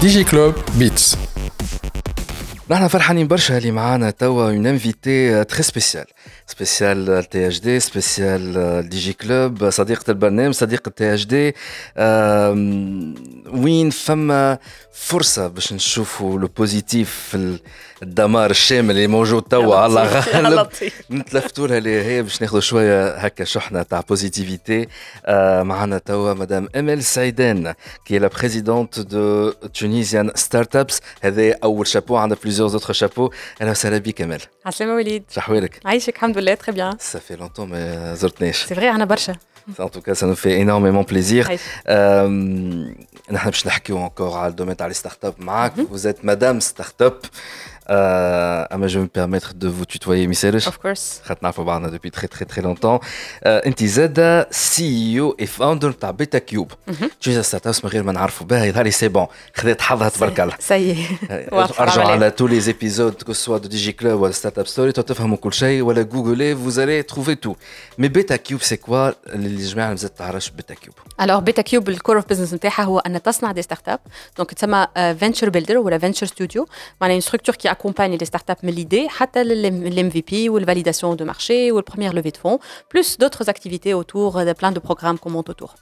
ديجي كلوب بيتس نحن فرحانين برشا اللي معانا توا اون انفيتي تري سبيسيال سبيسيال تي اش دي سبيسيال دي جي كلوب صديقة البرنامج صديقة تي اش دي وين فما فرصة باش نشوفوا لو بوزيتيف في الدمار الشامل اللي موجود توا. على غالب. نتلفتوا لها اللي هي باش ناخذوا شوية هكا شحنة تاع بوزيتيفيتي معنا توا مدام امل سعيدان كي لا بريزيدونت دو تونيزيان ستارت ابس هذا أول شابو عندنا بليزيور زوتر شابو أهلا وسهلا بك امل عسلامة وليد. شحوالك عايشك الحمد لله تري بيان fait longtemps mais زرتناش. سي فري أنا برشا. En tout cas, ça nous fait énormément plaisir. نحن باش نحكيو encore على الدومين تاع لي ستارت اب معاك. Vous êtes madame start up. Euh, ah, mais je vais me permettre de vous tutoyer, Miss Of course. خاطر نعرفوا بعضنا depuis très très très longtemps. آه، انت زاده سي او اي فاوندر تاع بيتا كيوب. تجي ستارت ابس من غير ما نعرفوا بها يظهر لي سي بون خذيت حظها تبارك الله. سي ارجعوا على tous les épisodes que ce soit de Digi Club ou de Startup Story تفهموا كل شيء ولا جوجلي vous allez trouver tout. Mais Beta Cube c'est quoi اللي الجماعه مازالت تعرفش بيتا كيوب؟ الوغ بيتا كيوب الكور اوف بزنس نتاعها هو ان تصنع دي ستارت اب دونك تسمى فينتشر بيلدر ولا فينتشر ستوديو معناها اون ستركتور كي اكومباني لي ستارت اب من ليدي حتى الام في بي والفاليداسيون دو مارشي والبروميير لوفي دو فون بلوس دوتر اكتيفيتي اوتور de plein de programmes qu'on monte autour.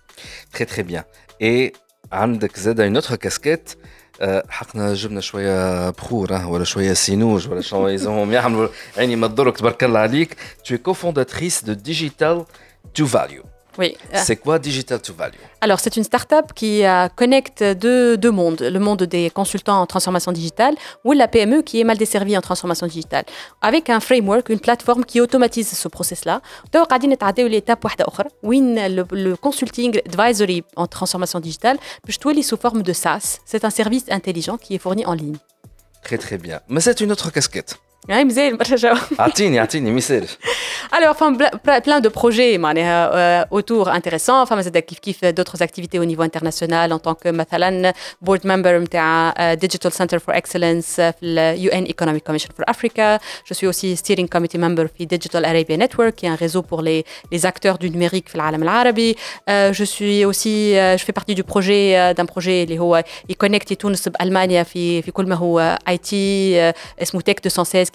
Très très bien. Et عندك زاده une autre casquette آه، حقنا جبنا شويه بخور ها، ولا شويه سينوج ولا شنو يزهم يعملوا عيني ما تضرك تبارك الله عليك tu es cofondatrice de Digital to Value oui. Ah. C'est quoi Digital to Value Alors, c'est une start-up qui connecte deux, deux, mondes. Le monde des consultants en transformation digitale ou la PME qui est mal desservie en transformation digitale. Avec un framework, une plateforme qui automatise ce process-là. Le, le consulting advisory en transformation digitale, je sous forme de SaaS. C'est un service intelligent qui est fourni en ligne. Très très bien. Mais c'est une autre casquette. يعني مزيان برشا جو. اعطيني اعطيني مثال Alors, enfin, ble- ple- plein de projets معناها, euh, autour intéressants. Enfin, زاد كيف كيف d'autres activités au niveau international en tant que مثلا board member نتاع euh, Digital Center for Excellence في ال UN Economic Commission for Africa. Je suis aussi steering committee member في Digital Arabia Network, qui est un réseau pour les, les acteurs du numérique في العالم العربي. Euh, je suis aussi, euh, je fais partie du projet euh, d'un projet اللي هو يكونكتي تونس بألمانيا في في كل ما هو IT euh, اسمه Tech 216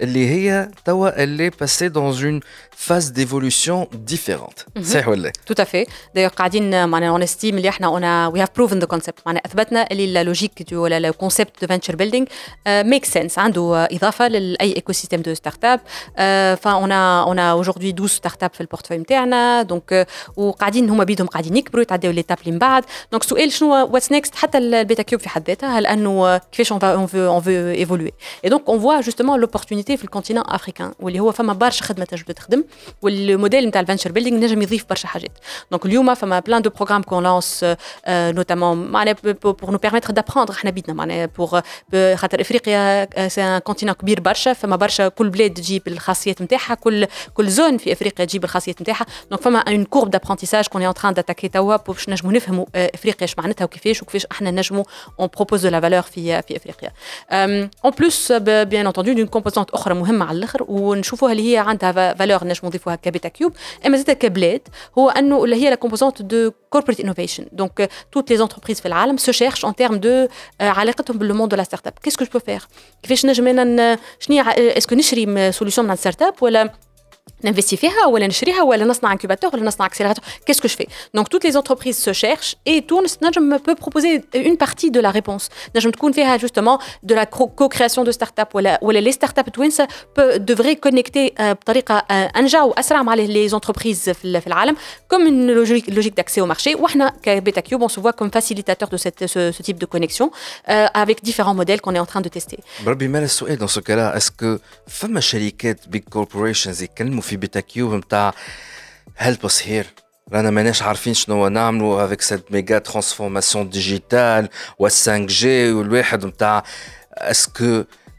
اللي هي توا اللي باسي dans une phase d'évolution différente صحيح ولا Tout à fait. D'ailleurs, قاعدين معناها on estime اللي احنا on a we have proven the concept معناها اثبتنا اللي لا لوجيك ولا لو كونسيبت دو فينتشر بيلدينغ ميك سنس عنده uh, اضافه لاي ايكو سيستيم دو ستارت اب فاون اون اورجودي 12 ستارت اب في البورتفوي نتاعنا دونك وقاعدين هما بيدهم قاعدين يكبروا يتعداو ليتاب اللي من بعد دونك سؤال شنو واتس نيكست حتى البيتا كيوب في حد ذاتها هل انه كيفاش اون اون فو اون فو ايفولوي اي دونك اون فوا جوستومون لوبورتونيتي في الكونتينون افريكان واللي هو فما برشا خدمه تجبد تخدم والموديل نتاع الفينشر بيلدينغ نجم يضيف برشا حاجات دونك اليوم فما بلان دو بروغرام كون لانس نوتامون معناها بور نو بيرميتر دابخوندر احنا بيدنا معناها بور خاطر افريقيا سي ان كونتينون كبير برشا فما برشا كل بلاد تجيب الخاصيات نتاعها كل كل زون في افريقيا تجيب الخاصيات نتاعها دونك فما اون كورب دابرونتيساج كون ان تران داتاكي توا باش نجموا نفهموا افريقيا اش معناتها وكيفاش وكيفاش احنا نجموا اون بروبوز دو لا فالور في في افريقيا اون بلوس بيان انتوندو دون كومبوزونت أخرى مهمة على الآخر ونشوفوها اللي هي عندها فالور نجموا نضيفوها كبيتا كيوب أما زاد كبلاد هو أنه اللي هي لا كومبوزونت دو innovation. Donc, euh, toutes les entreprises في العالم cherchent en termes de euh, علاقتهم بالموند de la startup. Qu'est-ce que je peux faire كيفاش نجم أنا شنو اسكو نشري سوليوشن من ستارت اب ولا ننفستي فيها ولا نشريها ولا نصنع انكوباتور ولا نصنع اكسيليراتور qu'est-ce que je fais donc toutes les entreprises se cherchent et تونس نجم peut proposer une partie de la réponse نجم تكون فيها justement de la co-création de start-up ولا ولا les start-up توانسه devraient connecter uh, بطريقه uh, انجع واسرع مع les entreprises في, في العالم comme une logique, logique d'accès au marché واحنا كبيتا كيوب on se voit comme facilitateur de cette, ce, ce type de connexion uh, avec différents modèles qu'on est en train de tester بربي مال السؤال dans ce cas-là est-ce que فما شركات big corporations يكلموا في بيتا كيوب نتاع help us here. رانا ماناش عارفين شنو نعملوا افيك سيت ميجا ترانسفورماسيون ديجيتال و 5 جي والواحد نتاع اسكو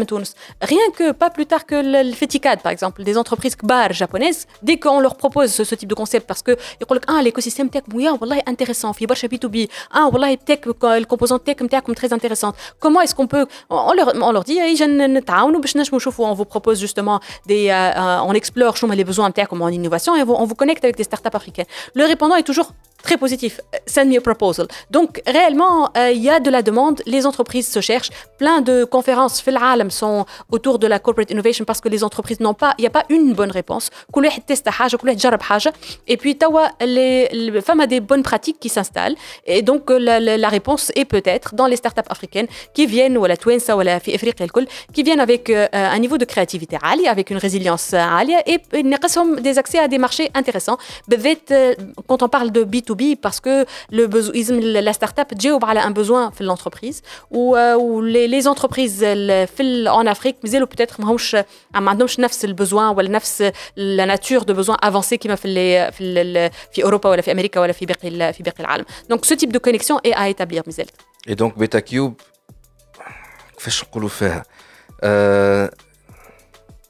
من تونس rien que pas plus tard que le FETICAD, par exemple, des entreprises kbar japonaises, dès qu'on leur propose ce, ce, type de concept, parce que ah, l'écosystème tech, oui, est intéressant, fibre B2B, ah, voilà, tech, le composant tech, très intéressante. Comment est-ce qu'on peut, on leur, on leur dit, on vous propose justement des, euh, on explore les besoins tech comme en innovation et on vous connecte avec des startups africaines. Le répondant est toujours très positif. Send me a proposal. Donc, réellement, euh, il y a de la demande. Les entreprises se cherchent. Plein de conférences sont autour de la corporate innovation parce que les entreprises n'ont pas, il n'y a pas une bonne réponse. Et puis, les femmes ont des bonnes pratiques qui s'installent. Et donc, la, la, réponse est peut-être dans les startups africaines qui viennent, ou la Twinsa, ou la qui viennent avec euh, un niveau de créativité ali, avec une résilience ali, et des accès à des marchés intéressants. Euh, quand on parle de B2 parce que le la start-up a un besoin في l'entreprise ou, ou les, les entreprises en Afrique مازالوا peut-être ماهمش ما عندهمش نفس البزوان ولا نفس la nature de besoin avancé كما في في في اوروبا ولا في امريكا ولا في باقي في باقي العالم donc ce type de connexion est à établir مازالت et donc بيتا كيوب كيفاش نقولوا فيها أه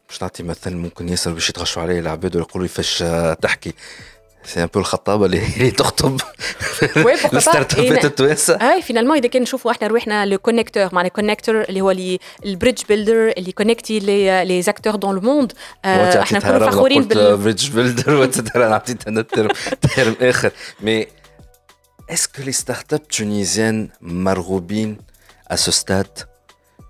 باش نعطي مثل ممكن ياسر باش يتغشوا عليه العباد ويقولوا كيفاش تحكي سي ان بو الخطابه اللي تخطب الستارت اب التوانسه اي فينالمون اذا كان نشوفوا إحنا روحنا لو كونيكتور معناها كونيكتور اللي هو البريدج بيلدر اللي كونيكتي لي لي زاكتور دون لو موند إحنا نكونوا فخورين بال بريدج بيلدر وتترى نعطيت أنا ترم ترم اخر مي اسكو لي ستارت اب تونيزيان مرغوبين à ce stade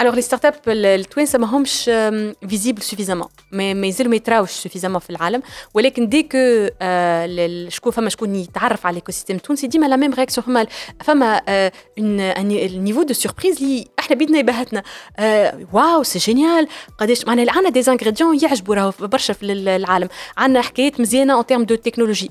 Alors les startups التوانسه ماهمش فيزيبل سوفيزامون ما مازالوا ما يتراوش سوفيزامون في العالم ولكن دي كو شكون فما شكون يتعرف على الايكو سيستيم التونسي ديما لا ميم رياكسيون فما فما النيفو دو سوربريز اللي إحنا بيدنا يبهتنا واو سي جينيال قداش معناها عندنا دي انغريديون يعجبوا راهو برشا في العالم عندنا حكايات مزيانه اون تيرم دو تكنولوجي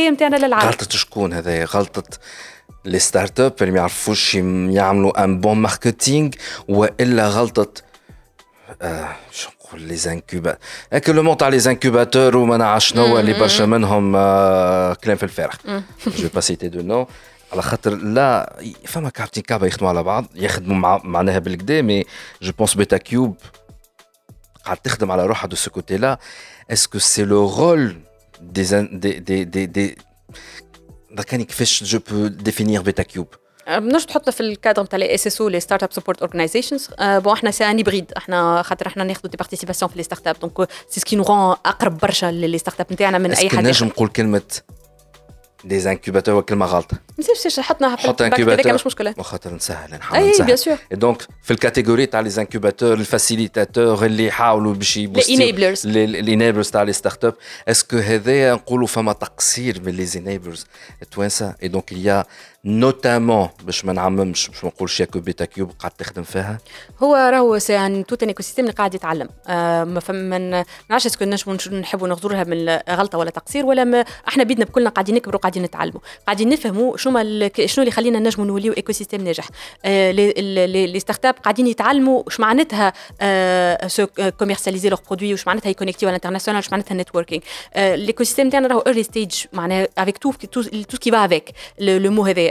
الحكاية نتاعنا للعالم غلطة شكون هذايا؟ غلطة لي ستارت أب اللي ما يعرفوش يعملوا ان بون ماركتينغ وإلا غلطة آه شو نقول لي زانكوبا هاك لو مون تاع لي زانكوباتور وما نعرف شنو اللي برشا منهم آه كلام في الفارغ. جو با سيتي دو نو على خاطر لا فما كابتن كابا يخدموا على بعض يخدموا مع معناها بالكدا مي جو بونس بيتا كيوب قاعد تخدم على روحها دو سو كوتي لا اسكو سي لو رول des, des, des, des, des كان كيفاش جو بو ديفينير بيتا كيوب بنجم تحطنا في الكادر نتاع لي اس اس او لي ستارت اب سبورت اورجنايزيشنز بون احنا سي ان هيبريد احنا خاطر احنا ناخذوا دي بارتيسيباسيون في لي ستارت اب دونك سي سكي نو اقرب برشا للي ستارت اب نتاعنا من اي حد نجم نقول كلمه دي انكوباتور كلمه غلطه نسيش حطنا حط انكوباتور مش مشكلة. وخاطر نسهل نحاول أي بيان سور دونك في الكاتيجوري تاع لي انكوباتور الفاسيليتاتور اللي يحاولوا باش يبوستيو الانيبلرز الانيبلرز تاع لي ستارت اب اسكو هذايا نقولوا فما تقصير من لي انيبلرز التوانسه اي دونك il نوتامون باش ما نعممش باش ما نقولش ياكو بيتا كيوب قاعد تخدم فيها. هو راهو سي ان توت ان ايكو سيستيم اللي قاعد يتعلم. آه ما فما نعرفش اسكو نجموا نحبوا نغزرها من غلطه ولا تقصير ولا ما إحنا بيدنا بكلنا قاعدين نكبروا قاعدين نتعلموا. قاعدين نفهموا شنو شنو اللي يخلينا نجموا نوليو ايكو سيستيم ناجح لي ستارت أب قاعدين يتعلموا واش معناتها سو كوميرسياليزي لوغ برودوي واش معناتها يكونيكتيو على الانترناسيونال واش معناتها نتوركينغ ليكو سيستيم تاعنا راهو ايرلي ستيج معناها افيك تو تو كي فا افيك لو مو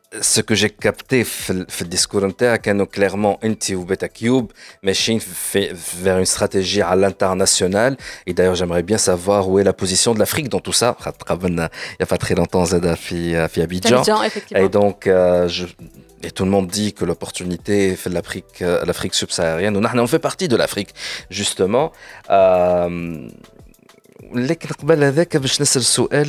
ce que j'ai capté dans le discours c'est clairement Inti ou Beta Cube machine vers une stratégie à l'international et d'ailleurs j'aimerais bien savoir où est la position de l'Afrique dans tout ça il n'y a pas très longtemps Zada fi Abidjan et donc euh, je, et tout le monde dit que l'opportunité fait l'Afrique euh, l'Afrique subsaharienne on fait partie de l'Afrique justement euh, لكن قبل هذاك باش نسال سؤال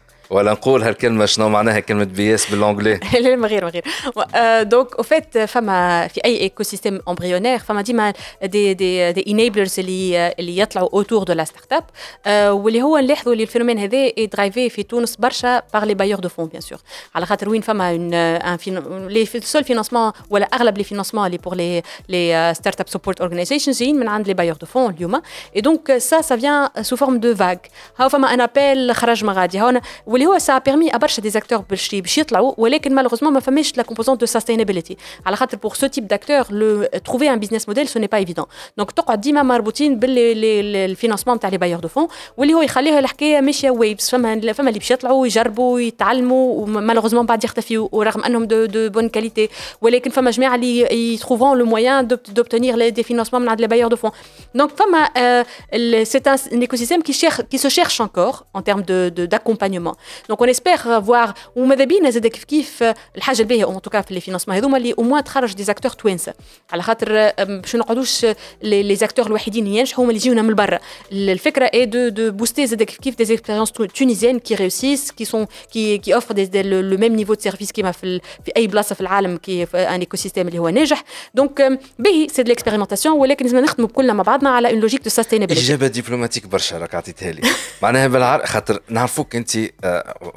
ولا نقول هالكلمة شنو معناها كلمة بي اس بالانجلي؟ لا من غير من غير. دونك أو فيت فما في أي ايكو سيستيم امبريونير فما ديما دي دي دي انيبلرز اللي اللي يطلعوا اوتور دو لا ستارت اب واللي هو نلاحظوا اللي الفينومين هذا اي درايفي في تونس برشا باغ لي بايور دو فون بيان سور على خاطر وين فما ان لي سول فينانسمون ولا أغلب لي فينانسمون اللي بور لي لي ستارت اب سبورت اورجانيزيشنز من عند لي بايور دو فون اليوم. اي دونك سا سا فيان سو فورم دو فاغ هاو فما ان ابيل خرج ما غادي. هون واللي هو سا بيرمي برشا دي زاكتور باش باش يطلعوا ولكن مالوغوزمون ما فماش لا كومبوزونت دو سستينابيليتي على خاطر بور سو تيب داكتور لو تروفي ان بيزنس موديل سو ني با ايفيدون دونك تقعد ديما مربوطين بالفينانسمون تاع لي بايور دو فون واللي هو يخليها الحكايه ماشيه ويبس فما فما اللي باش يطلعوا يجربوا يتعلموا ومالوغوزمون بعد يختفيوا ورغم انهم دو دو بون كاليتي ولكن فما جماعه اللي يتروفون لو موان دوبتونير دي فينانسمون من عند لي بايور دو فون دونك فما سي ان ايكوسيستيم qui cherche qui se cherche encore en termes de d'accompagnement Donc on espère voir وماذا بينا زاد كيف كيف الحاجة الباهيه اون توكا في لي هذوما اللي أو موان تخرج دي زاكتور توانسه على خاطر باش نقعدوش لي زاكتور الوحيدين ينجحوا هما اللي يجيونا من برا. الفكرة اي دو دو بوستي زاد كيف كيف دي اكسبيريونس تونيزيان كي ريوسيس كي سون كي كي اوفر دي لو ميم نيفو دو سيرفيس كيما في في أي بلاصه في العالم كي في ان ايكو سيستيم اللي هو ناجح. دونك باهي سي ليكسبيريمونتاسيون ولكن لازم نخدموا كلنا مع بعضنا على اون لوجيك دو سستينابيلتي إجابة دبلوماتيك برشا راك عطيتها لي. معناها بالعربي خاطر نعرفوك أنت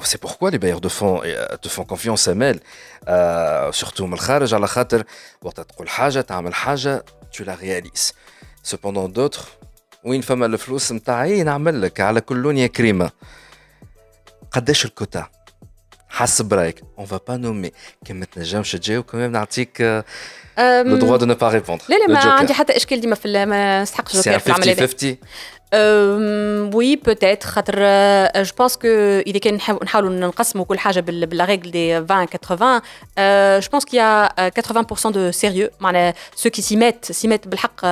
سي بوركوا لي بايور دو فون te font confiance امال surtout من الخارج على خاطر وقت تقول حاجه تعمل حاجه tu la réalises cependant d'autres وين فما الفلوس نتاعي نعمل لك على كل لون يا كريمه قداش الكوتا حسب رايك اون فا با نومي كي ما تنجمش تجاوب كمان نعطيك لو دروا دو نو با ريبوندر لا لا ما عندي حتى اشكال ديما في ما نستحقش جوكر في العمل 50 وي بوتيتر خاطر جو بونس كو اذا كان نحاولوا نقسموا كل حاجه بلا ريغل دي 20 80 جو بونس كي 80% دو سيريو معناها سو كي سي ميت سي ميت بالحق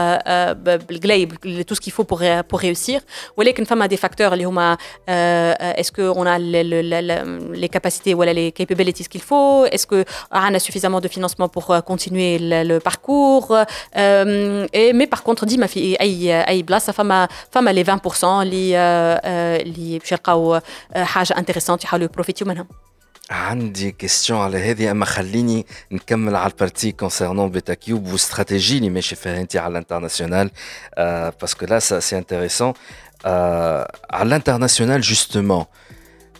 بالقلاي تو سكي فو بور بور ريوسير ولكن فما دي فاكتور اللي هما اسكو اون ا لي كاباسيتي ولا لي كابابيليتيز كيل فو اسكو عندنا سوفيزامون دو فينانسمون بور كونتينيي لو باركور مي بار كونتر ديما في اي اي بلاصه فما فما لي 20% اللي اللي باش يلقاو حاجة انتريسونت يحاولوا يبروفيتيو منها عندي كيستيون على هذه أما خليني نكمل على البارتي كونسيرنون بيتا كيوب والاستراتيجي اللي ماشي فيها أنت على الانترناسيونال باسكو لا سي انتريسون على الانترناسيونال جوستومون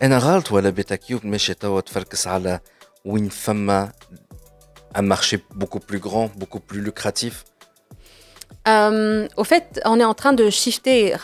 أنا غلط ولا بيتا كيوب ماشي توا تفركس على وين فما un marché beaucoup plus grand, beaucoup plus lucratif Euh, au fait, on est en train de shifter.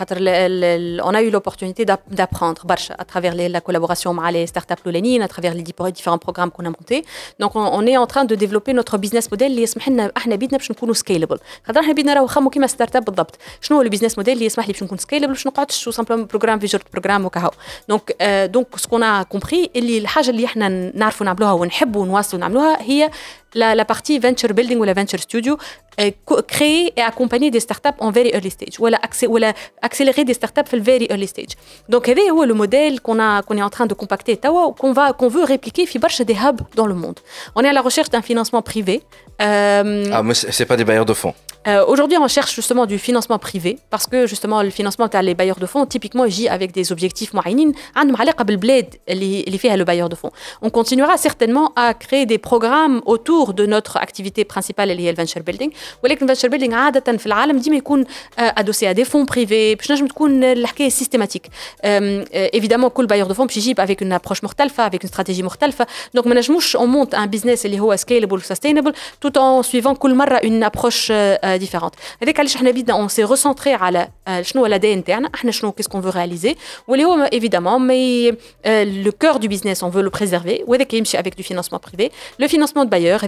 On a eu l'opportunité d'apprendre à travers la collaboration avec les startups Loulenine, à travers les différents programmes qu'on a montés. Donc, on, est en train de développer notre business model اللي يسمح لنا احنا بيدنا باش نكونوا سكيلبل خاطر احنا بيدنا راهو خمو كيما ستارت اب بالضبط شنو هو البيزنس موديل اللي يسمح لي باش نكون سكيلبل باش نقعدش تو سامبلومون بروجرام في جورت بروجرام وكهو دونك دونك سكون ا كومبري اللي الحاجه اللي احنا نعرفوا نعملوها ونحبوا نواصلوا نعملوها هي c'est la, partie venture building ou la venture studio, euh, créer et accompagner des startups en very early stage, ou, la, accélérer des startups le very early stage. Donc, c'est le modèle qu'on qu est en train de compacter, qu'on qu'on veut répliquer, des hubs dans le monde. On est à la recherche d'un financement privé. Euh, ah, mais ce pas des bailleurs de fonds euh, Aujourd'hui, on cherche justement du financement privé parce que justement, le financement, tu as les bailleurs de fonds, typiquement, ils avec des objectifs moyennines. Les le bailleur de fonds. On continuera certainement à créer des programmes autour de notre activité principale, le venture building. ولكن venture building عادة في العالم ديما يكون adossé à des fonds privés باش نجم تكون الحكاية سيستيماتيك évidemment كل بايور دو فون باش يجيب avec une approche مختلفة avec une stratégie مختلفة donc ما نجموش on monte un business اللي هو scalable sustainable tout en suivant كل مرة une approche différente هذاك علاش احنا بدنا on s'est recentré على شنو هو الاداء نتاعنا احنا شنو qu'est-ce qu'on veut réaliser واللي هو évidemment mais le cœur du business on veut le préserver وهذاك يمشي avec du financement privé le financement de bailleurs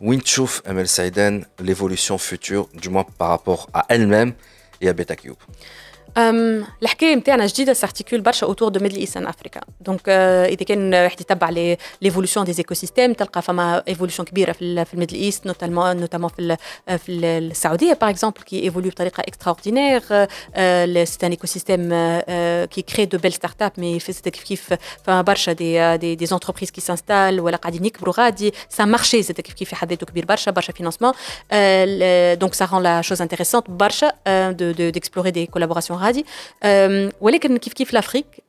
Winchouf ML Saïden, l'évolution future, du moins par rapport à elle-même et à Betacube الحكايه نتاعنا جديده سارتيكول برشا اوتور دو ميدل ايست افريكا دونك اذا كان واحد يتبع ليفولوسيون دي ايكو سيستيم تلقى فما ايفولوسيون كبيره في في الميدل ايست نوتامون نوتامون في في السعوديه باغ اكزومبل كي ايفولو بطريقه اكسترا اوردينير سي ان ايكو سيستيم كي كري دو بيل ستارت اب مي كيف كيف فما برشا دي دي دي زونتربريز كي سانستال ولا قاعدين يكبروا غادي سا مارشي زاد كيف كيف في حد ذاته كبير برشا برشا فينانسمون دونك سا رون لا شوز انتريسونت برشا دو ديكسبلوري دي كولابوراسيون غادي ولكن كيف كيف l'Afrique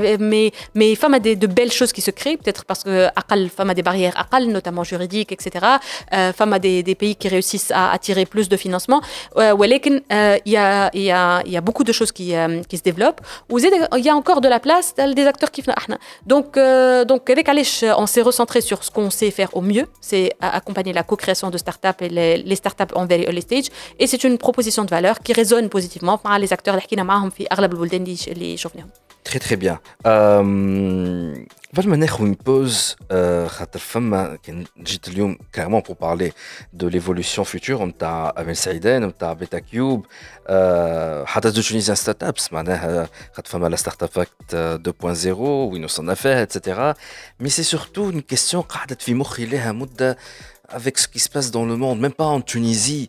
mais, femme a de belles choses qui se créent, peut-être parce que femme a des barrières notamment juridiques, etc. Euh, femme a des, pays qui réussissent à attirer plus de financement. Euh, il euh, y, a, beaucoup de choses qui, se développent. Il y a encore de la place des acteurs qui font. Donc, donc on s'est recentré sur ce qu'on sait faire au mieux, c'est accompagner la co-création de startups et les, startups en very early stage. Et c'est une proposition de valeur qui résonne positivement par les acteurs qui sont en train de se Très très bien. قبل ما ناخذ une pause خاطر فما كان جيت اليوم كارمون pour parler de l'évolution future نتاع امل سعيدان نتاع بيتا كيوب حتى دو تونيزيان ستارت ابس معناها خاطر فما لا ستارت اب اكت 2.0 وين وصلنا فيها اتسيتيرا مي سي سورتو اون كيستيون قعدت في مخي لها مده avec ce qui se passe dans le monde, même pas en Tunisie.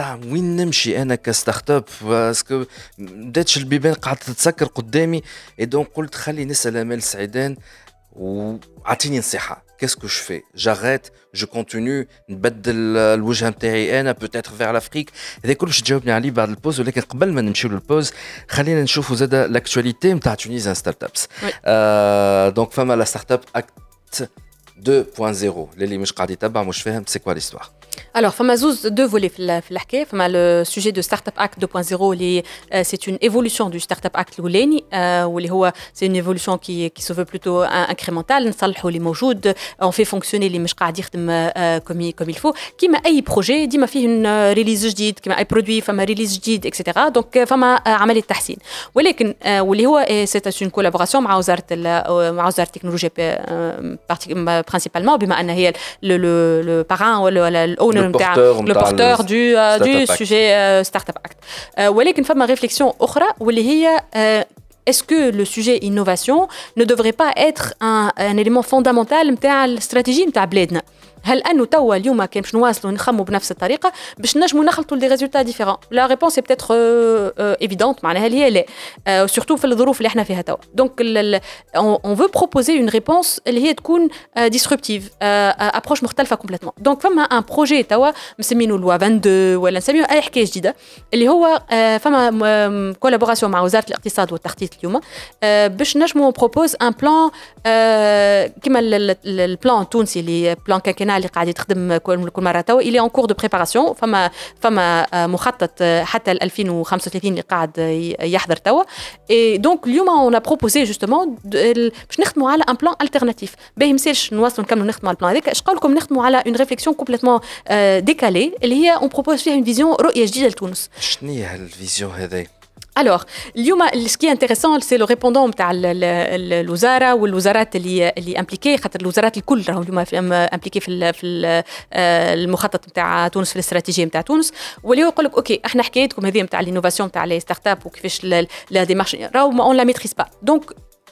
وين نمشي انا كستارت اب باسكو بداتش البيبان قاعده تتسكر قدامي اي دونك قلت خلي نسال امال سعيدان وعطيني نصيحه كيسكو جو في جاريت جو كونتينيو نبدل الوجهه نتاعي انا بوتيتر فيغ لافريك هذا كلش تجاوبني عليه بعد البوز ولكن قبل ما نمشيو للبوز خلينا نشوفوا زاد لاكتواليتي نتاع تونيزيان ستارت ابس دونك فما لا ستارت اب اكت 2.0 للي مش قاعد يتبع مش فاهم سي كوا ليستوار Alors, فما زوز دو فولي في في الحكايه فما لو سوجي دو ستارت اب اكت 2.0 اللي سي اون ايفولوسيون دو ستارت اب اكت الاولاني واللي هو سي اون ايفولوسيون كي كي سو فو بلوتو انكريمونتال نصلحوا اللي موجود اون في فونكسيوني اللي مش قاعد يخدم كومي كوم الفو كيما اي بروجي ديما فيه اون ريليز جديد كيما اي برودوي فما ريليز جديد اكسيتيرا دونك فما عمليه تحسين ولكن واللي هو سي اون كولابوراسيون مع وزاره مع وزاره التكنولوجيا برينسيبالمون بما ان هي لو باران ولا الاونر le porteur du, euh, du sujet euh, Startup Act. Euh, ولكن فما réflexion أخرى واللي هي est-ce que le sujet innovation ne devrait pas être un, un élément fondamental نتاع الاستراتيجيه نتاع بلادنا هل انه توا اليوم كان باش نواصلوا نخموا بنفس الطريقة باش نجموا نخلطوا دي ريزولتا ديفيرون؟ لا ريبونس اي بتيتر ايفيدونت معناها اللي هي لا. سورتو في الظروف اللي إحنا فيها توا. دونك اون فو بروبوزي اون ريبونس اللي هي تكون ديسربتيف ابروش مختلفه كومبليتومون دونك فما ان بروجي توا مسمينه لوا 22 ولا نسميه أي حكاية جديدة اللي هو فما كولابوراسيون مع وزارة الاقتصاد والتخطيط اليوم باش نجموا بروبوز ان بلان كيما البلان التونسي اللي بلان كانكينا اللي قاعد يتخدم كل مرة توا. اللي اون كور دو بريباراسيون فما فما مخطط حتى 2035 اللي قاعد يحضر توا. اي دونك اليوم اون بروبوزي جوستومون باش نخدموا على ان بلان الترناتيف باهي مسالش نواصلوا نكملوا نخدموا على البلان هذاك اش قولكم نخدموا على اون ريفليكسيون كومبليتمون ديكالي اللي هي اون بروبوز فيها اون فيزيون رؤية جديدة لتونس. شنو هي هالفيزيون هذه الوغ اليوم سكي انتريسون سي لو ريبوندون تاع الوزاره والوزارات اللي اللي امبليكي خاطر الوزارات الكل راهم اليوم امبليكي في في المخطط نتاع تونس في الاستراتيجية نتاع تونس. واللي يقول لك أوكي إحنا حكايتكم هذه نتاع الإنوفاسيون نتاع لي ستارت اب وكيفاش لا ديمارش راهو اون لا ميتريس با دونك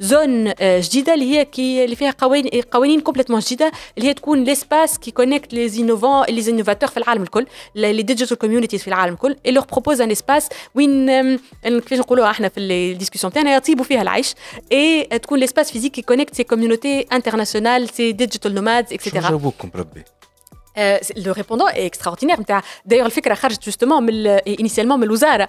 زون جديده اللي هي كي اللي فيها قوانين قوانين كومبليتمون جديده اللي هي تكون ليسباس كي كونيكت لي انوفون لي انوفاتور في العالم الكل لي ديجيتال كوميونيتيز في العالم الكل اي لور بروبوز ان اسباس وين كيفاش نقولوها إحنا في الديسكسيون تاعنا يطيبوا فيها العيش اي تكون ليسباس فيزيك كي كونيكت سي كوميونيتي انترناسيونال سي ديجيتال نومادز اكسيتيرا جاوبوكم بربي لو ريبوندون est extraordinaire d'ailleurs الفكره خرجت justement من initialement من الوزاره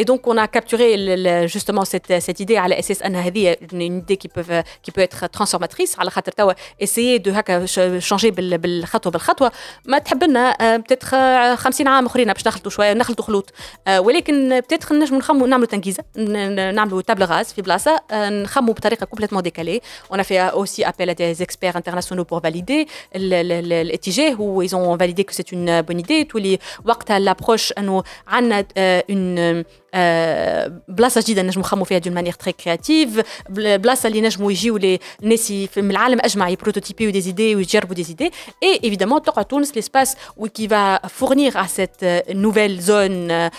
et donc on a capturé justement cette cette idée على اساس ان هذه une idée qui peut qui peut être transformatrice على خاطر توا essayer de هكا changer بالخطوه بالخطوه ما تحب لنا بتاتخ 50 عام اخرين باش نخلطوا شويه نخلطوا خلوط ولكن بتاتخ نجموا نخموا نعملوا تنكيزه نعملوا تابل غاز في بلاصه نخموا بطريقه كومبليتمون ديكالي on a fait aussi appel à des experts internationaux pour valider الاتجاه où ils ont validé que c'est une bonne idée tous les وقتها l'approche انه عندنا une بلاصه جديده نجموا نخموا فيها دون مانيير تري كرياتيف بلاصه اللي نجموا يجيو الناس من العالم اجمع يبروتوتيبيو دي زيدي ويجربوا دي زيدي اي ايفيدامون تقعد تونس ليسباس qui va fournir à cette nouvelle zone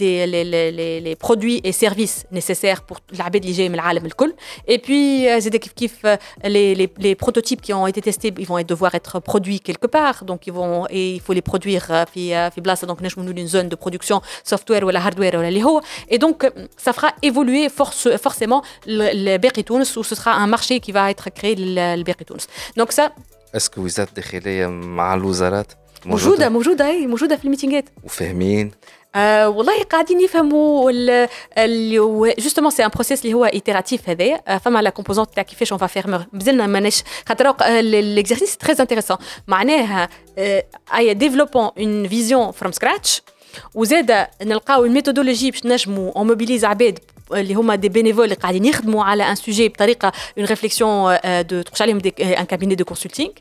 des les, les, les produits et services nécessaires pour العباد اللي جاي من العالم الكل et puis زاد كيف كيف les, les, les prototypes qui ont été testés ils vont devoir être produits quelque part donc ils vont et il faut les produire في في بلاصه donc نجموا نقولوا une zone de production software ولا hardware et donc ça fera évoluer force, forcément le, le Tunis où ce sera un marché qui va être créé le Berry Tunis donc ça est-ce que vous êtes داخليه مع الوزارات موجوده موجوده اي موجوده في الميتينغات وفاهمين والله قاعدين يفهموا جوستومون سي ان بروسيس اللي هو ايتيراتيف هذا فما لا كومبوزونت تاع كيفاش اون فير مازلنا ماناش خاطر ليكزارسيس تري انتريسون معناها اي ديفلوبون اون فيزيون فروم سكراتش وزاد نلقاو الميثودولوجي باش نجموا اون موبيليز عباد اللي هما دي بينيفول اللي قاعدين يخدموا على ان سوجي بطريقه اون ريفليكسيون دو تخش عليهم ان كابيني دو كونسلتينغ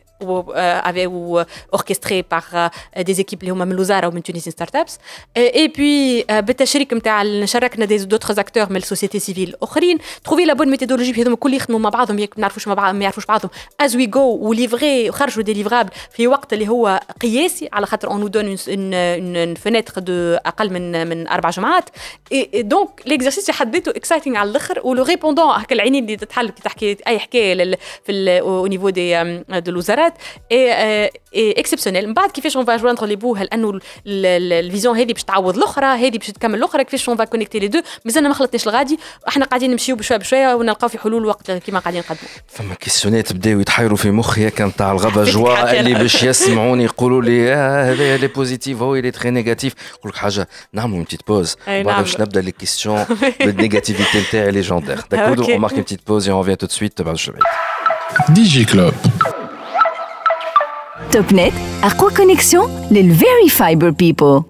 orchestré par des équipes اللي هما من الوزاره ومن تونسين ستارت ابس اي بوي بالتشريك نتاع شاركنا دي دوتر اكتور من السوسيتي سيفيل اخرين تروفي لا بون ميثودولوجي هذوما الكل يخدموا مع بعضهم ما يعرفوش مع بعض ما يعرفوش بعضهم از وي جو وليفري وخرجوا دي ليفرابل في وقت اللي هو قياسي على خاطر اون دون اون فينيتر دو أقل من من أربع جمعات دونك ليكزارسيس في حد ذاته اكسايتنج على الآخر ولو ريبوندون هكا العينين اللي تتحل كي تحكي اي حكايه في أو نيفو دي دو الوزارات اي اكسبسيونيل من بعد كيفاش اون فا جويندر لي بو هل أنه الفيزيون هذه باش تعوض الأخرى؟ هذه باش تكمل الأخرى؟ كيفاش اون فا كونيكتي لي دو مازلنا ما خلطناش الغادي. إحنا قاعدين نمشيو بشوية بشوية ونلقاو في حلول وقت كيما قاعدين نقدموا. فما كيسيونات بداو يتحيروا في مخي هكا نتاع الغابة جوا اللي باش يسمعوني يقولوا لي هذا لي بوزيتيف هو اللي تري نيجاتيف نقول لك حاجة نعملوا بتيت بوز بعد باش نبدأ لي كيستيون بالنيجاتيفيتي نتاعي ليجوندير داكور اون مارك et on revient tout de suite. بعد شوية ديجي كلوب TopNet, Arqua Connexion, les Very Fiber People.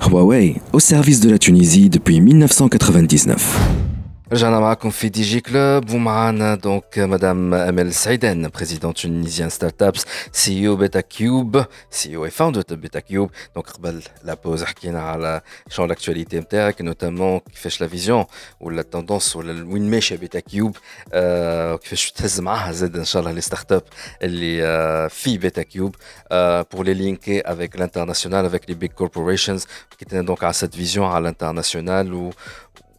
Huawei, au service de la Tunisie depuis 1999. رجعنا معكم في دي جي كلوب ومعنا دونك مدام امل سعيدان بريزيدون تونيزيان ستارت ابس سي او بيتا كيوب سي او اي فاوندر بيتا كيوب دونك قبل لا بوز حكينا على شون لاكتواليتي نتاعك نوتامون كيفاش لا فيزيون ولا التوندونس ولا وين ماشيه بيتا كيوب آه كيفاش تهز معاها زاد ان شاء الله لي ستارت اب اللي آه في بيتا كيوب بور لي لينكي افيك الانترناسيونال افيك لي بيج كوربوريشنز حكينا دونك على سيت فيزيون على الانترناسيونال و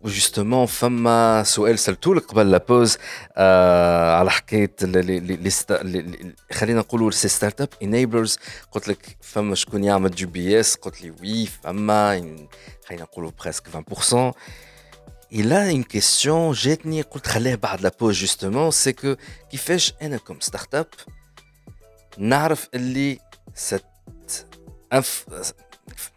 وجوستومون فما سؤال سالتو لك قبل لابوز آه على حكايه خلينا نقولوا سي ستارت اب انيبلرز قلت لك فما شكون يعمل جي بي اس قلت لي وي فما خلينا نقولوا بريسك 20% Il a une question, جاتني قلت خليها بعد لابوز جوستومون سي كو كيفاش انا كوم ستارت اب نعرف اللي ست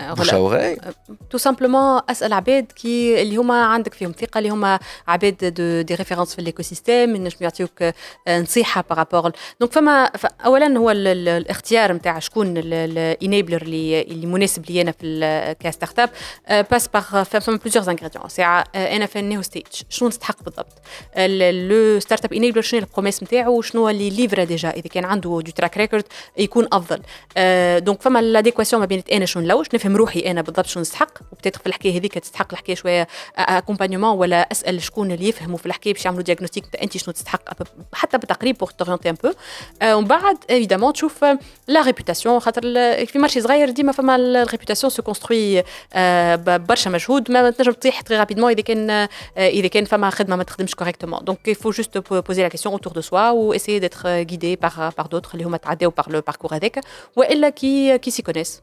بوش تو سامبلومون أسأل عباد كي اللي هما عندك فيهم ثقة اللي هما عباد دو دي ريفيرونس في الايكو سيستيم ينجم يعطيوك نصيحة بارابور دونك فما اولا هو الاختيار نتاع شكون الانيبلر اللي اللي مناسب لي أنا في كستارت اب باس باغ فما بلوزيور انغريديون ساعة أنا في النيو ستيج شنو نستحق بالضبط؟ لو ستارت اب انيبلر شنو البروميس نتاعو شنو اللي ليفرا ديجا إذا كان عنده دو تراك ريكورد يكون أفضل. دونك فما لاديكواسيون ما بين أنا شنو نلوش نفهم روحي أنا بالضبط شنو نستحق وبتاتر في الحكاية هذيك تستحق الحكاية شوية اكومبانيومون ولا أسأل شكون اللي يفهموا في الحكاية باش يعملوا ديagnostic أنت شنو تستحق حتى بالتقريب بور تورونتي ان بو ومن بعد ايفيدامون تشوف لا ريبوتاسيون خاطر في مارشي صغير ديما فما الريبوتاسيون سو كونستروي برشا مجهود ما تنجم تطيح تري رابيدمون إذا كان إذا كان فما خدمة ما تخدمش كوريكتومون دونك يفو جوست بوزي لا كيسيون اوتور دو سوا و اسيي ديتر غيدي بار بار دوتر اللي هما تعداو بار لو باركور هذاك وإلا كي كي سي كونيس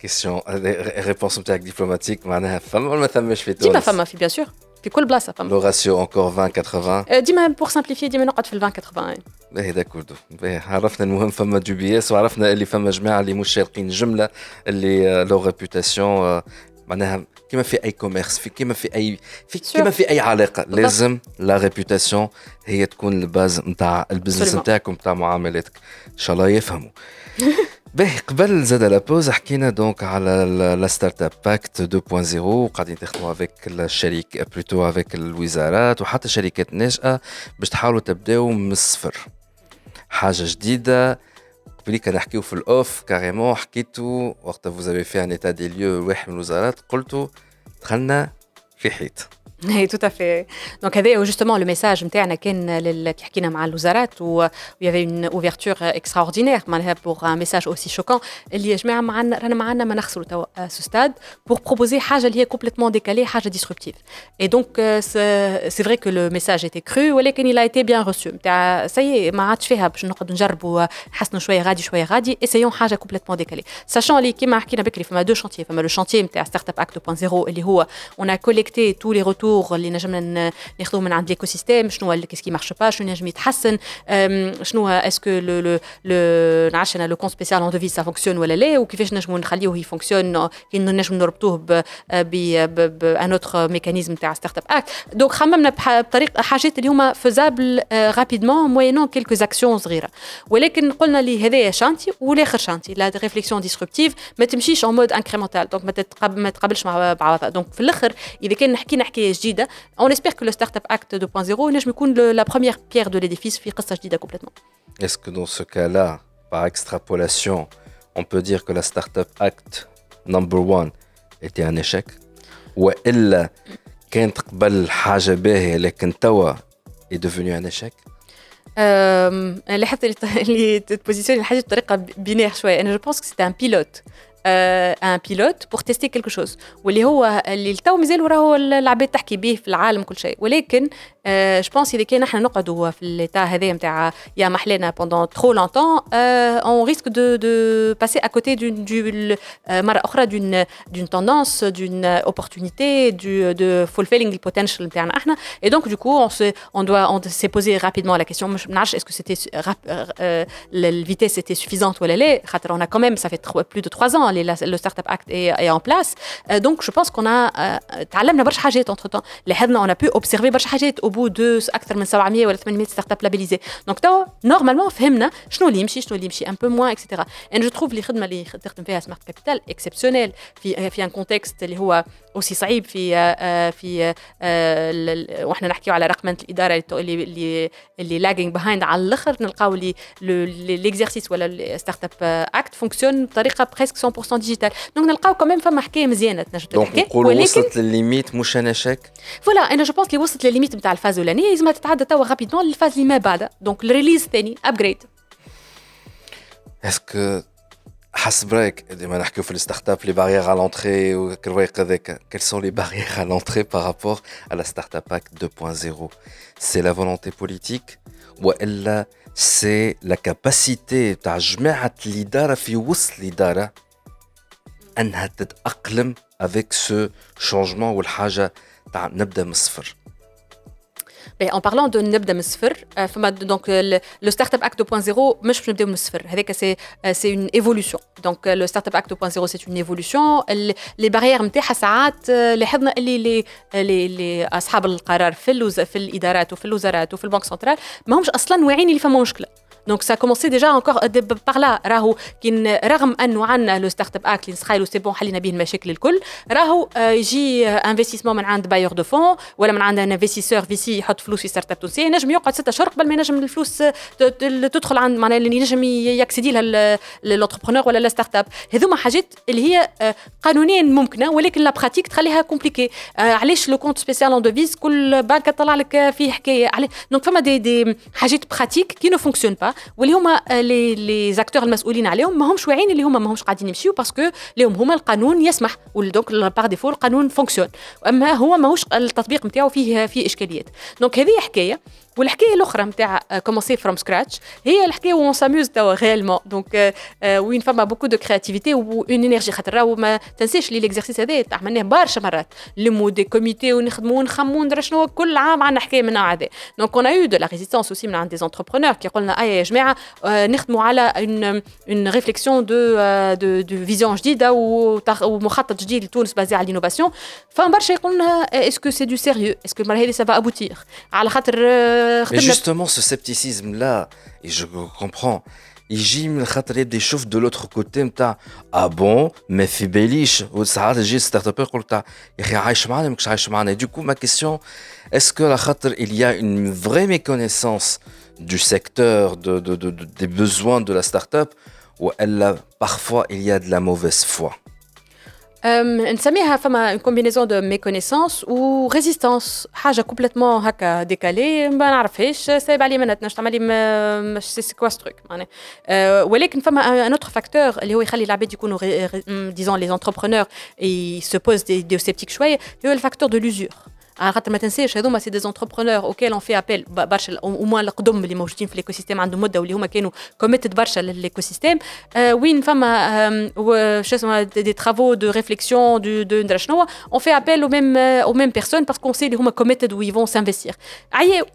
كيستيون ريبونس نتاعك ديبلوماتيك معناها فما ولا ما ثماش في تونس ديما فما في بيان سور في كل بلاصه فما لو راسيو انكور 20 80 ديما بور سامبليفي ديما نقعد في ال 20 80 باهي كله باهي عرفنا المهم فما دو بي اس وعرفنا اللي فما جماعة اللي مش شارقين جملة اللي لو ريبوتاسيون معناها كيما في أي كوميرس في كيما في أي في كيما في أي علاقة لازم لا ريبوتاسيون هي تكون الباز نتاع البزنس نتاعك ونتاع معاملاتك إن شاء الله يفهموا. باهي قبل زاد لابوز حكينا دونك على لا ستارت اب باكت 2.0 وقاعدين تخدموا افيك الشريك بلوتو افيك الوزارات وحتى الشركات الناشئه باش تحاولوا تبداو من الصفر. حاجة جديدة قبليك نحكيو في الاوف كاريمون حكيتو وقت فوزافي في ان ايتا دي ليو واحد من الوزارات قلتو دخلنا في حيط. Oui, tout à fait. Donc, avait justement le message qui حكينا مع الوزارات و il y avait une ouverture extraordinaire pour un message aussi choquant اللي يا جماعه معنا رانا معنا ما نخسروا توا ce stade pour proposer حاجه اللي هي complètement décalée حاجه disruptive. Et donc c'est vrai que le message était cru ولكن il a été bien reçu. نتاع سي ما عادش فيها باش نقعدوا نجربوا نحسنوا شويه غادي شويه غادي essayons حاجه complètement décalée. Sachant اللي كيما حكينا بكري فما دو شانتيي فما لو شانتيي نتاع ستارت اب اكت 2.0 اللي هو on a collecté tous les Retours اللي نجمنا ناخذوه من عند ليكو سيستيم شنو كيسكي مارش با شنو نجم يتحسن شنو اسكو لو لو لو نعرفش أنا لو كون سبيسيال اون دوفي سا فونكسيون ولا لا وكيفاش نجمو نخليوه يفونكسيون كي نجم نربطوه بان اوتر ميكانيزم تاع ستارت اب اكت دونك خممنا بطريقه حاجات اللي هما فيزابل رابيدمون موينون كيلكو اكسيون صغيره ولكن قلنا لي هذايا شانتي والاخر شانتي لا ريفليكسيون ديسربتيف ما تمشيش اون مود انكريمونتال دونك ما تقابلش مع بعضها دونك في الآخر اذا كان حكينا حكايه جديده on espère que le Startup Act 2.0 نجم يكون la première pierre de l'édifice في قصه جديده complètement Est-ce que dans ce cas-là, par extrapolation, on peut dire que la Startup Act number one était un échec والا كانت قبل حاجه باهيه لكن توا est devenu un échec اللي حتى اللي تبوزيسيوني الحاجه بطريقه بينير شويه انا جو بونس كو سيتي ان بيلوت ان بيلوت بور تيستي كيلكو شوز واللي هو اللي تو مازال راهو العباد تحكي به في العالم كل شيء. ولكن جو بونس اذا كان احنا نقعدوا في الليتا هذايا نتاع يا محلنا بوندون ترو لونتون اون ريسك دو دو باسي ا كوتي دون دو مره اخرى دون دون توندونس دون اوبورتونيتي دو دو فولفيلينغ البوتنشال نتاعنا احنا اي دونك دو كو اون سي اون دوا اون سي بوزي رابيدمون لا كيسيون مش نعرفش اسكو سيتي الفيتيس سيتي سوفيزونت ولا لا خاطر اون كوميم سا في بلو دو 3 ans لو ستارت اب اكت اي ان بلاس دونك جو بونس كون تعلمنا برشا حاجات اونتر تون لاحظنا اون بو اوبسيرفي برشا حاجات او بو دو اكثر من 700 ولا 800 ستارت اب لابيليزي دونك توا نورمالمون فهمنا شنو اللي يمشي شنو اللي يمشي ان بو موان اكسيتيرا ان جو تروف اللي خدمه اللي تخدم فيها سمارت كابيتال اكسبسيونيل في في ان كونتكست اللي هو أوسي صعيب في في وإحنا نحكيو على رقمنه الإدارة اللي اللي اللي لاجينج بيهايند على الأخر نلقاو اللي ليكزيرسيس ولا الستارت اب اكت فونكسيون بطريقة بريسك 100% ديجيتال دونك نلقاو كمان فما حكاية مزيانة تنجم تحكي. ولكن وصلت للليميت مش أنا شاك فوالا أنا جو بونس اللي وصلت للليميت نتاع الفاز الأولانية. لازم تتعدى توا رابيدمون للفاز اللي ما بعدها. دونك الريليز الثاني ابجريد اسكو حسب رايك ديما نحكيو في الستارت اب لي باريير على لونتري والكروايق هذاك quelles sont les barrières à l'entrée par rapport à la startup act 2.0 c'est la volonté politique والا سي لا كاباسيتي تاع جماعه الاداره في وسط الاداره انها تتاقلم افيك سو شونجمون والحاجه تاع نبدا من الصفر En parlant de نبدا من الصفر فما دونك لو ستارت اب اكت 2.0 مش باش نبداو من الصفر هذاك سي سي اون ايفولوسيون دونك لو ستارت اب اكت 2.0 سي اون ايفولوسيون لي باريير نتاعها ساعات لاحظنا اللي لي لي اصحاب القرار في في الادارات وفي الوزارات وفي البنك سنترال ماهمش أصلا واعيين اللي فما مشكله دونك سا كومونسي ديجا انكور بار لا راهو كي رغم انه عندنا لو ستارت اب اكت نسخايلو سي بون حلينا به المشاكل الكل راهو يجي انفستيسمون من عند بايور دو فون ولا من عند انفستيسور فيسي يحط فلوس في ستارت اب تونسيه ينجم يقعد ستة اشهر قبل ما ينجم الفلوس تدخل عند معناها اللي ينجم يكسيدي لها لونتربرونور ولا ستارت اب هذوما حاجات اللي هي قانونيا ممكنه ولكن لا براتيك تخليها كومبليكي علاش لو كونت سبيسيال اون دوفيز كل بنك تطلع لك فيه حكايه دونك فما دي دي حاجات براتيك كي نو فونكسيون با واللي هما لي لي زاكتور المسؤولين عليهم ماهمش واعيين اللي هما ماهمش قاعدين يمشيو باسكو لهم هما القانون يسمح دونك بار ديفو القانون فونكسيون. أما هو ماهوش التطبيق نتاعو فيه فيه إشكاليات. دونك هذه حكاية. والحكاية الأخرى نتاع كومونسي فروم سكراتش هي الحكاية وون ساموز توا ريالمون دونك وين فما بوكو دو كرياتيفيتي اون انرجي خاطر راهو ما تنساش لي ليكزرسيس هذا عملناه برشا مرات. لمو دي كوميتي ونخدموا ونخموا ندري شنو كل عام عندنا حكاية من النوع هذا دونك اون ايو دو لا ريزيستونس اوسي من عند دي زونتربرونور كي قلنا أي يا جماعة نخدموا على اون اون ريفليكسيون دو دو دو فيزيون جديدة ومخطط جديد لتونس بازي على لينوفاسيون فما برشا يقولنا اسكو سي دو سيريو اسكو المره هذه سافا ابوتير على خاطر Mais justement, ce scepticisme-là, et je comprends, يجي من خاطر يبدا يشوف دو لوتر كوتي نتاع اه بون ما في باليش وساعات يجي ستارت اب يقول يا اخي عايش معنا ماكش عايش معنا دو كو ما كيسيون اسكو على خاطر il y a une vraie méconnaissance du secteur de, de, de, de, des besoins de la start-up ou elle parfois il y a de la mauvaise foi نسميها فما كومبينيزون دو ميكونيسونس و ريزيستانس حاجه كومبليتمون هكا ديكالي ما نعرفهاش صعيب علي ما تنجم تعمل لي سي كوا ستروك معناها ولكن فما ان اوتر فاكتور اللي هو يخلي العباد يكونوا ديزون لي زونتربرونور اي سو بوز دي, دي سيبتيك شويه هو الفاكتور دو لوزور على خاطر ما تنساش هذوما سي دي زونتربرونور اوكيل اون في ابيل برشا أو موان القدم اللي موجودين في الايكو سيستيم عندهم مدة واللي هما كانوا كوميتد برشا للايكو سيستيم وين فما شو اسمه دي ترافو دو ريفليكسيون دو دو ندرا شنو اون في ابيل أو ميم أو ميم بيرسون باسكو سي اللي هما كوميتد وي فون سانفستير عياو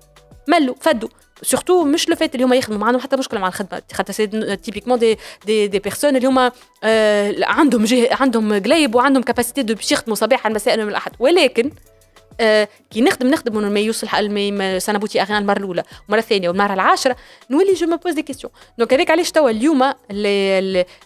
ملوا فدوا. سورتو مش لو فات اللي هما يخدموا. عندهم حتى مشكلة مع الخدمة. خاطر سي تيبيكمون دي دي دي بيرسون اللي هما آه عندهم عندهم قلايب وعندهم كاباسيتي دو باش يخدموا صباحا مساء من الأحد. ولكن آه كي نخدم نخدم ما يوصل ما سنبوتي اغاني المرة الأولى. المره الثانية والمرة العاشرة نولي جو مو بوز دي كيستيون دونك هذاك علاش توا اليوم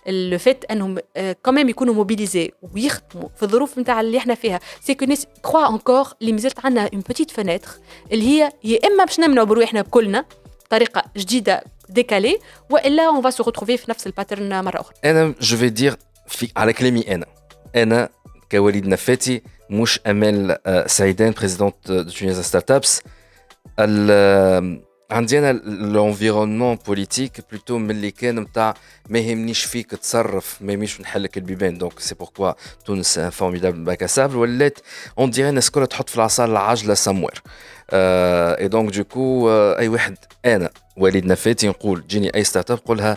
لو فيت أنهم كوميم يكونوا موبيليزي ويخدموا في الظروف نتاع اللي إحنا فيها. سي كو ناس كخوا انكور اللي مازالت عندنا اون بوتيت فenêtre اللي هي يا إما باش نمنعوا برواحنا بكلنا بطريقة جديدة ديكالي وإلا اون فا سو في نفس الباترن مرة أخرى. أنا جو في دير في على كلامي أنا. أنا كوليد نفاتي مش امال سعيدان بريزيدونت دو تونيزا ستارت ابس عندي انا l'environnement politique plutôt من اللي كان نتاع ما يهمنيش فيك تصرف ما يهمنيش نحلك البيبان دونك سي بوركوا تونس ان فورميدابل باك à sable ولات اون ديري الناس كلها تحط في العصا العجله سموير اي دونك دوكو اي واحد انا وليد نفاتي نقول جيني اي ستارت اب قولها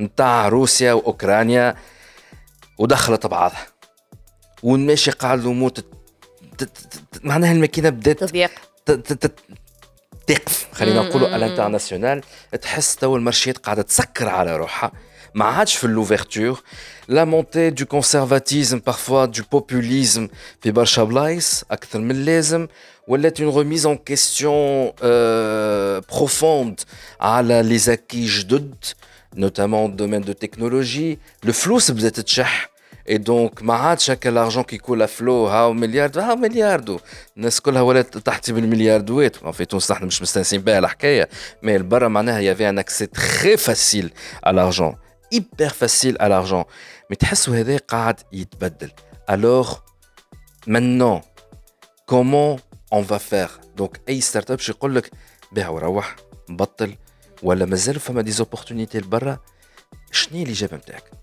نتاع روسيا وأوكرانيا ودخلت بعضها. والماشي قاعد الأمور معناها الماكينة بدات تضيق. تقف. خلينا نقولوا الانترناسيونال تحس تو المارشيات قاعدة تسكر على روحها. ما عادش في لوفرتور لا مونتي دو كونسيرفاتيزم بارفوا دو بوبوليزم في برشا بلايص أكثر من اللازم ولات اون ريميز اون كيستيون بروفوند على لي زاكي جدد. نوتامون دومين دو تكنولوجي الفلوس بدات تشح اي دونك ما عادش هكا لارجون كي يكون فلو هاو مليار هاو ملياردو الناس كلها ولات تحتي بالملياردوات في تونس احنا مش مستانسين بها الحكايه مي البرا معناها يافي ان اكسي تري فاسيل على لارجون ايبر فاسيل على لارجون مي تحسوا هذا قاعد يتبدل الوغ maintenant كومون اون فا فير دونك اي ستارت اب يقول لك بيع وروح بطل ولا مازال فما دي زوبورتونيتي لبرا شنو الإجابة نتاعك؟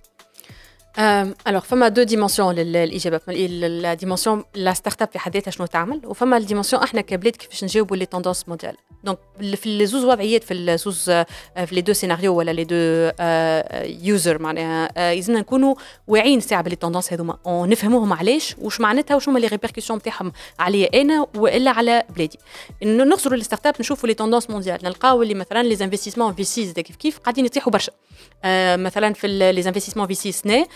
الوغ فما دو ديمونسيون للاجابه لا ديمونسيون لا ستارت اب في حد ذاتها شنو تعمل وفما الديمونسيون إحنا كبلاد كيفاش نجاوبوا لي توندونس مونديال دونك في لي زوز وضعيات في الزوز في لي دو سيناريو ولا لي دو يوزر معناها يلزمنا نكونوا واعيين ساعه باللي توندونس هذوما ونفهموهم علاش وش معناتها وش هما لي ريبركسيون نتاعهم عليا أنا والا على بلادي نخزروا الستارت اب نشوفوا لي توندونس مونديال نلقاو اللي مثلا لي انفستيسمون في سيز كيف كيف قاعدين يطيحوا برشا مثلا في لي انفستيسمون في سي سنه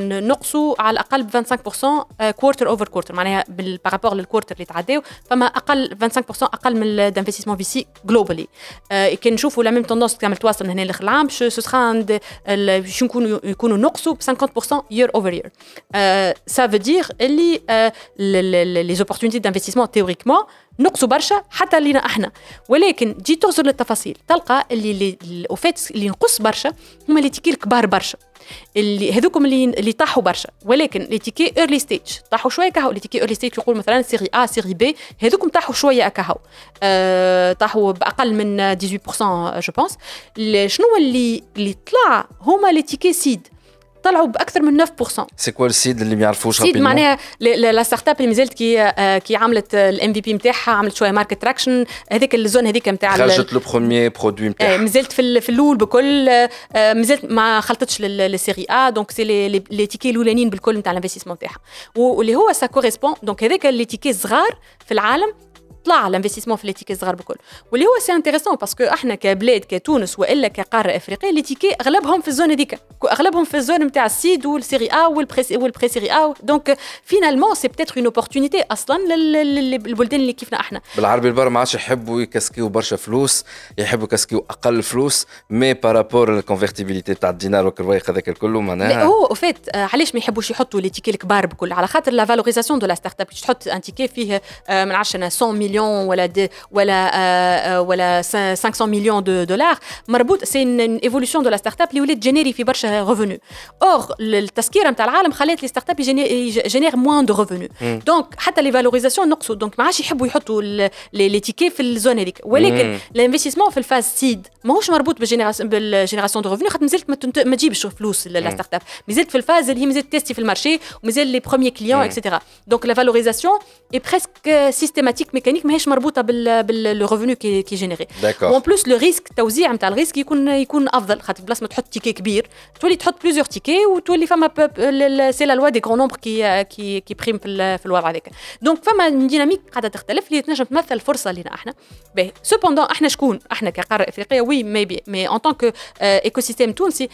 نقصوا على الأقل ب 25% كوارتر اوفر كوارتر معناها بارابور للكوارتر اللي تعداو فما أقل 25% أقل من الانفستيسمون في سي جلوبالي كي نشوفوا لا ميم توندونس كامل تواصل من هنا لاخر العام سو سخا عند باش يكونوا يكونوا نقصوا ب 50% يير اوفر يير سا فو دير اللي لي زوبورتونيتي دانفستيسمون تيوريكمون نقصوا برشا حتى لينا إحنا. ولكن تجي تغزر للتفاصيل تلقى اللي اللي اللي نقص برشا هما لي تيكي الكبار برشا. اللي هذوكم اللي اللي طاحوا برشا. ولكن لي تيكي ايرلي ستيج طاحوا شوية كهو. لي تيكي ايرلي ستيج يقول مثلا سيري ا سيري بي هذوكم طاحوا شوية كهو. أه طاحوا بأقل من 18% جو بونس شنو اللي اللي طلع؟ هما لي تيكي سيد طلعوا بأكثر من 9% سي كوا السيد اللي ما يعرفوش سيد معناها لا ستارت اب اللي مازالت كي كي عملت الام في بي نتاعها عملت شوية ماركت تراكشن هذيك الزون هذيك نتاع خرجت لو بروميي برودوي نتاعها مازالت في, في الأول بكل مازالت ما خلطتش للسيري ا دونك سي لي تيكي الأولانيين بالكل نتاع الانفستيسمون نتاعها واللي هو سا كوريسبون دونك هذاك لي تيكي صغار في العالم طلع الانفستيسمون في لي تيكي صغار بكل. واللي هو سي انتريسون باسكو إحنا كبلاد كتونس وإلا كقارة إفريقية لي تيكي أغلبهم في الزون هذيك. أغلبهم في الزون نتاع السيد والسيري أ والبري سيري أ. دونك فينالمون سي بتيتر اون اوبورتونيتي أصلا للبلدان اللي كيفنا إحنا. بالعربي البر ما عادش يحبوا يكسكيو برشا فلوس يحبوا يكسكيو أقل فلوس مي بارابور للكونفرتيبيليتي تاع الدينار والكرويق هذاك الكل معناها هو اوفيت علاش ما يحبوش يحطوا لي تيكي الكبار بكل؟ على خاطر لا فالوريزاسيون دو لا ستارت اب تحط ان تيكي فيه من 10 100 مليون ولا دي ولا ولا 500 مليون دو دولار مربوط سي ان ايفولوشن دو لا ستارت اب اللي ولات جينيري في برشا ريفونو اور التسكيره نتاع العالم خلات لي ستارت اب جينير موان دو ريفونو دونك حتى لي فالوريزاسيون نقصوا دونك ما عادش يحبوا يحطوا لي تيكي في الزون هذيك ولكن الانفستيسمون في الفاز سيد ماهوش مربوط بالجينيراسيون دو ريفونو خاطر مازالت ما تجيبش فلوس لا ستارت اب مازالت في الفاز اللي هي مازالت تيستي في المارشي ومازال لي بروميي كليون اكسيتيرا دونك لا فالوريزاسيون اي بريسك سيستيماتيك ميكانيك ماهيش مربوطة بال بالريفونو كي كي جينيري وان بلوس لو ريسك التوزيع نتاع الريسك يكون يكون أفضل. خاطر بلاصة ما تحط تيكي كبير. تولي تحط بليزيور تيكي وتولي فما سي لا لوا دي غران نومبر كي كي كي بريم في, في الوضع هذاك. دونك فما ديناميك قاعدة تختلف اللي تنجم تمثل فرصة لنا إحنا. باهي سوبوندون إحنا شكون؟ إحنا كقاره إفريقية؟ وي ميبي مي ان طونك ايكو سيستيم تونسي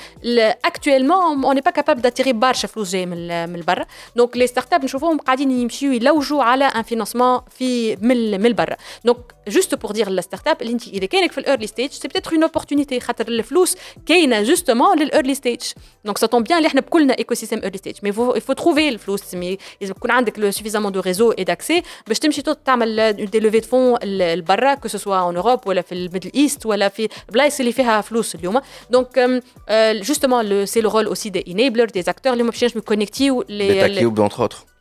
اكtuellement اون با كابابل داتيري برشا فلوس جاي من من برا. دونك لي ستارت اب نشوفوهم قاعدين يمشيو يلوجوا على ان فينانسمون في من من برا دونك جوست بور دير الستارت اب اللي انت اذا كانك في الايرلي ستيج سي بتاتر اون اوبورتونيتي خاطر الفلوس كاينه جوستومون للايرلي ستيج دونك سا بيان اللي احنا بكلنا ايكو سيستيم ايرلي ستيج مي فو تروفي الفلوس لازم يكون عندك سوفيزامون دو ريزو اي داكسي باش تمشي تعمل دي لوفي دو فون لبرا كو سوا اون اوروب ولا في الميدل ايست ولا في بلايص اللي فيها فلوس اليوم دونك جوستومون سي لو رول اوسي دي انيبلر دي اكتور اللي ما باش يكونيكتيو لي كيوب entre autres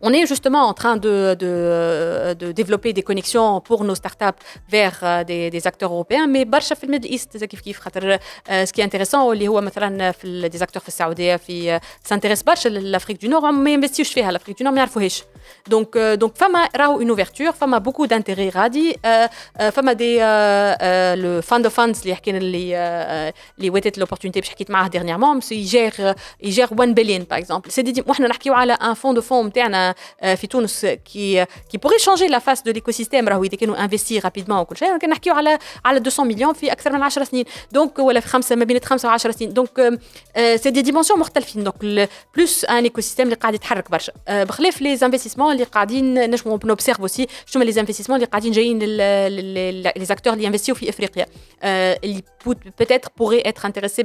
On est justement en train de, de, de, développer des connexions pour nos startups vers euh, des, des acteurs européens, mais برشا في الميدل ايست كيف كيف خاطر ce qui est intéressant اللي هو مثلا في des acteurs في السعوديه في s'intéresse برشا لافريك دو نور ما ينفستيوش فيها لافريك دو نور ما يعرفوهاش دونك دونك فما راهو اون اوفرتور فما بوكو دانتيغي غادي فما دي لو فاند فاندز اللي حكينا اللي اللي واتت لوبورتونيتي باش حكيت معاه ديرنييرمون يجير يجير 1 بليون باغ اكزومبل سي دي وحنا نحكيو على ان فون دو فون نتاعنا في تونس كي كي بوغي شونجي لا فاس دو ليكوسيستيم راهو اذا كانوا انفستي رابيدمون وكل شيء كان نحكيو على على 200 مليون في اكثر من 10 سنين دونك ولا في خمسه ما بين خمسه و 10 سنين دونك سي دي ديمونسيون مختلفين دونك بلوس ان ايكو سيستيم اللي قاعد يتحرك برشا بخلاف لي زانفستيسمون اللي قاعدين نجمو نوبسيرف اوسي شنو لي زانفستيسمون اللي قاعدين جايين لي زاكتور اللي انفستيو في افريقيا اللي peut-être pourraient être intéressés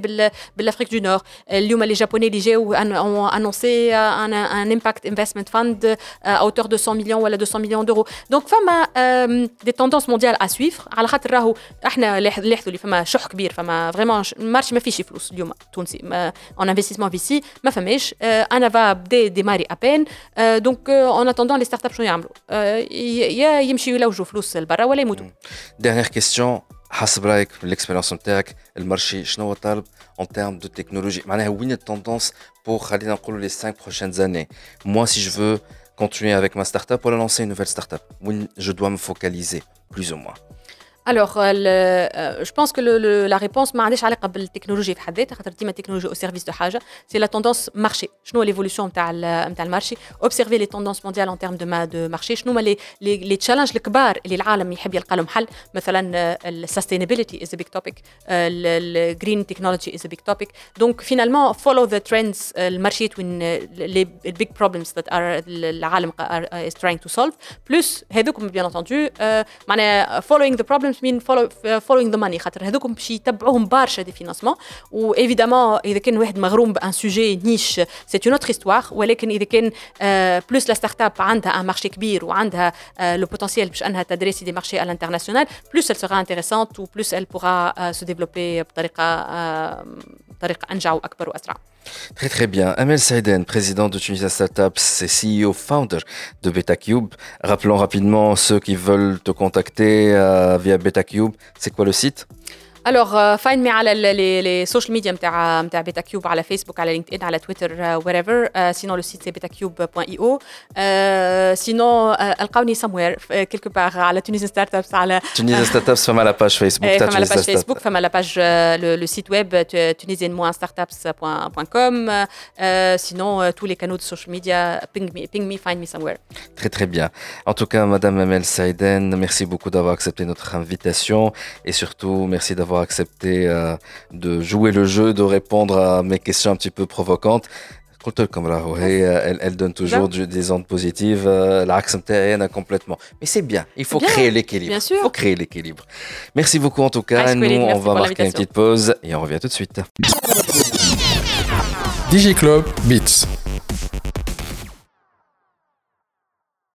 بالافريك دو نور اليوم لي جابوني اللي جاو انونسي ان امباكت انفستمنت فاند à hauteur de 100 millions ou 200 millions d'euros. Donc, فما des tendances mondiales à suivre. على خاطر راهو احنا لاحظوا اللي فما شح كبير فما فريمون المارشي ما فيش فلوس اليوم تونسي اون انفستيسمون في سي ما فماش انا فا بدا ديماري ابين دونك اون اتوندون لي ستارت اب شنو يعملوا يا يمشيوا يلوجوا فلوس لبرا ولا يموتوا. ديرنيير كيستيون حسب رايك بالاكسبيرينس نتاعك المارشي شنو هو طالب en termes de technologie معناها وين التوندونس بور خلينا نقولوا les 5 prochaines années moi si je veux continuer avec ma startup ou lancer une nouvelle startup où je dois me focaliser, plus ou moins alors, euh, je pense que le, le, la réponse m'a عندهاش علاقه بالتكنولوجيا في حد ذاتها خاطر ديما التكنولوجيا au service de حاجه c'est la tendance marché شنو l'évolution نتاع نتاع المارشي observer les tendances mondiales en termes de ma de marché شنو هما les les, les challenges الكبار اللي العالم يحب يلقى لهم حل مثلا ال sustainability is a big topic ال green technology is a big topic donc finalement follow the trends المارشي وين les big problems that are العالم is trying to solve plus هذوكم bien entendu معناها following the problems mean follow, following the money خاطر هذوكم باش يتبعوهم برشا دي فينانسمون و ايفيدامون اذا كان واحد مغروم بان سوجي نيش سي اون اوتر استوار ولكن اذا كان بلوس لا ستارت اب عندها ان مارشي كبير وعندها لو بوتنسيال باش انها تدريسي دي مارشي على الانترناسيونال بلوس elle sera intéressante و بلوس elle pourra se développer بطريقه بطريقه انجع واكبر واسرع Très très bien. Amel Saïden, président de Tunisia Startups et CEO founder de BetaCube. Rappelons rapidement ceux qui veulent te contacter euh, via BetaCube. C'est quoi le site الوغ فاين مي على لي سوشيال ميديا نتاع نتاع بيتا كيوب على فيسبوك على لينكد ان على تويتر وير ايفر سينون لو سيت سي بيتا كيوب بوان اي او سينون القوني سموير كيلكو باغ على تونيزيان ستارت ابس على تونيزيان ستارت ابس فما لا باج فيسبوك تاع فما لا باج فيسبوك فما لا باج لو سيت ويب tunisian موان ستارت ابس بوان كوم سينون tous les canaux de social media ping me ping me find me somewhere très très bien en tout cas madame Amel Saïden merci beaucoup d'avoir accepté notre invitation et surtout merci d'avoir accepté euh, de jouer le jeu, de répondre à mes questions un petit peu provocantes. Elle, elle donne toujours du, des ondes positives, l'axe intérieur complètement. Mais c'est bien, il faut bien, créer l'équilibre. Bien sûr. Il faut créer l'équilibre. Merci beaucoup en tout cas. Ice Nous, on va marquer une petite pause et on revient tout de suite. DJ Club Beats.